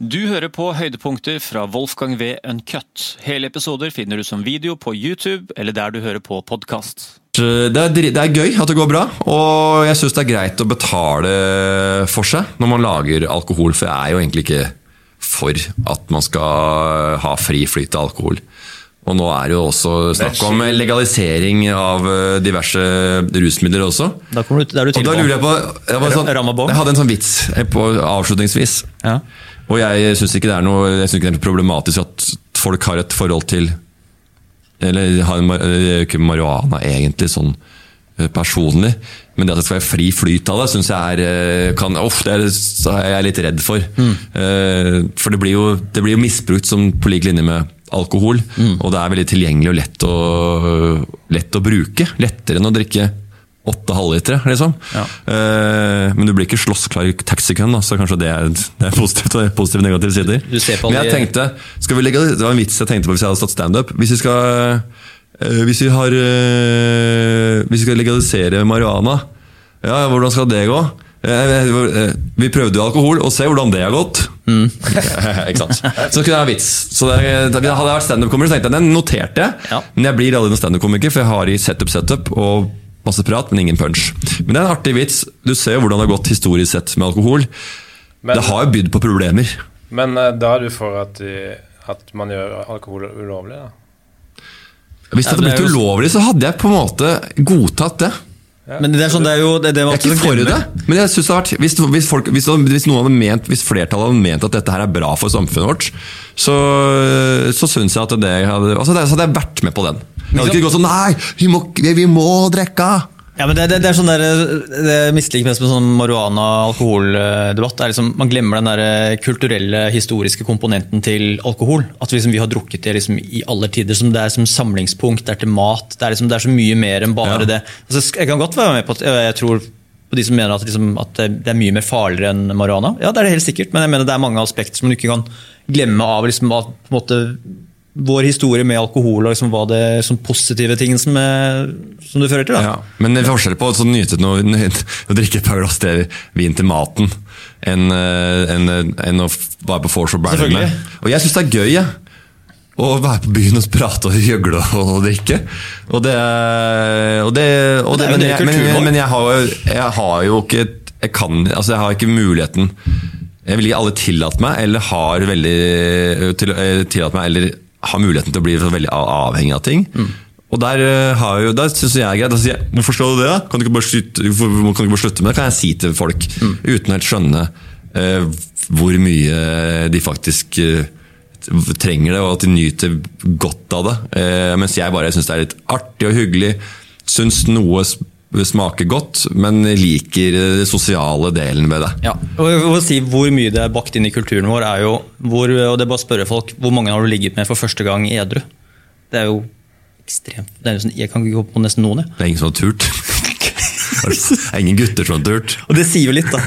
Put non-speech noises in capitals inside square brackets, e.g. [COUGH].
Du hører på høydepunkter fra Wolfgang V. Uncut. Hele episoder finner du som video på YouTube eller der du hører på podkast. Det er, det er gøy at det går bra, og jeg syns det er greit å betale for seg når man lager alkohol, for jeg er jo egentlig ikke for at man skal ha fri flyt av alkohol. Og nå er det jo også snakk om legalisering av eh, diverse rusmidler også. Da kommer du, da er du Og da lurer jeg på Jeg, var sånn, jeg hadde en sånn vits eh, på, avslutningsvis. Ja. Og jeg syns ikke ikke det er problematisk at folk har et forhold til Eller har en, ikke marihuana egentlig sånn eh, personlig, men det at det skal være fri flyt av det, syns jeg er kan, uff, det er, så er jeg litt redd for. Mm. For det blir, jo, det blir jo misbrukt som på lik linje med alkohol, og det er veldig tilgjengelig og lett å, lett å bruke. Lettere enn å drikke åtte halvlitere, liksom. Ja. Uh, men du blir ikke slåssklar i taxikøen, så kanskje det er, det er positivt og positive negative sider. Du ser på men jeg tenkte, skal vi legge, det var en vits jeg tenkte på hvis jeg hadde stått standup. Hvis vi skal eh, hvis vi har eh, Hvis vi skal legalisere marihuana, ja, hvordan skal det gå? Eh, eh, Vi prøvde jo alkohol, og se hvordan det har gått. [LAUGHS] ikke sant? Så kunne jeg ha vits. Så det, Hadde jeg vært standup-komiker, så tenkte jeg den noterte jeg. Ja. Men jeg blir aldri noen standup-komiker, for jeg har i setup, setup og masse prat, men ingen punch. Men det er en artig vits. Du ser jo hvordan det har gått historisk sett med alkohol. Men- det har jo bydd på problemer. Men eh, da er du for at, de, at man gjør alkohol ulovlig, da? Hvis det hadde er blitt ulovlig, så hadde jeg på en måte godtatt det. Men det er sånn, det er jo det, det Jeg er ikke for det, men jeg synes det har vært, hvis, hvis, folk, hvis, hvis, noen hadde ment, hvis flertallet hadde ment at dette her er bra for samfunnet vårt, så, så syns jeg at det hadde, altså det, så hadde jeg vært med på den. Jeg hadde ikke gått sånn Nei, vi må, vi må drikke! Ja, men det, det, det er sånn der, det misliker mest med sånn marihuana-alkoholdebatt. liksom, Man glemmer den der kulturelle, historiske komponenten til alkohol. At liksom, vi har drukket det liksom, i alle tider. Som det er som samlingspunkt, det er til mat. Det er, liksom, det er så mye mer enn bare Ja. det. Altså, jeg kan godt være med på at jeg tror på de som mener at, liksom, at det er mye mer farligere enn marihuana. Ja, det er det helt sikkert, men jeg mener det er mange aspekter som man ikke kan glemme av liksom, at, på en måte, vår historie med alkohol og liksom, hva det som positive ting som, er, som det fører til. Ja, men det er forskjell på å nyte noe, [LAUGHS] å drikke et par glass til vin til maten enn en, en enn å være på vors og bære. Og jeg syns det er gøy, Ja. Å være på byen og prate og gjøgle og drikke. Og det og det, og det men, det jeg, men, men jeg, har, jeg har jo ikke Jeg kan Altså, jeg har ikke muligheten Jeg vil ikke alle tillate meg, eller har veldig til, eh, tillatt meg, eller har muligheten til å bli veldig avhengig av ting. Mm. Og der, eh, har jo, der synes jeg er greit. Da sier jeg, hvorfor skal du det? Kan du ikke bare slutte, kan du bare slutte med det? kan jeg si til folk, Mm. uten helt skjønne uh, hvor mye de faktisk uh, trenger det, og at de nyter godt av det. Eh, mens jeg bare syns det er litt artig og hyggelig. Syns noe smaker godt, men liker den sosiale delen ved det. Ja, og jeg vil si Hvor mye det er bakt inn i kulturen vår, er jo hvor, og det er bare å spørre folk, hvor mange har du ligget med for første gang edru? Det er jo ekstremt. Det er jo sånn, jeg kan ikke gå på nesten noen. Jeg. Det er ingen som har turt. [LAUGHS] Det er ingen gutter som har turt. Og det sier jo litt, da.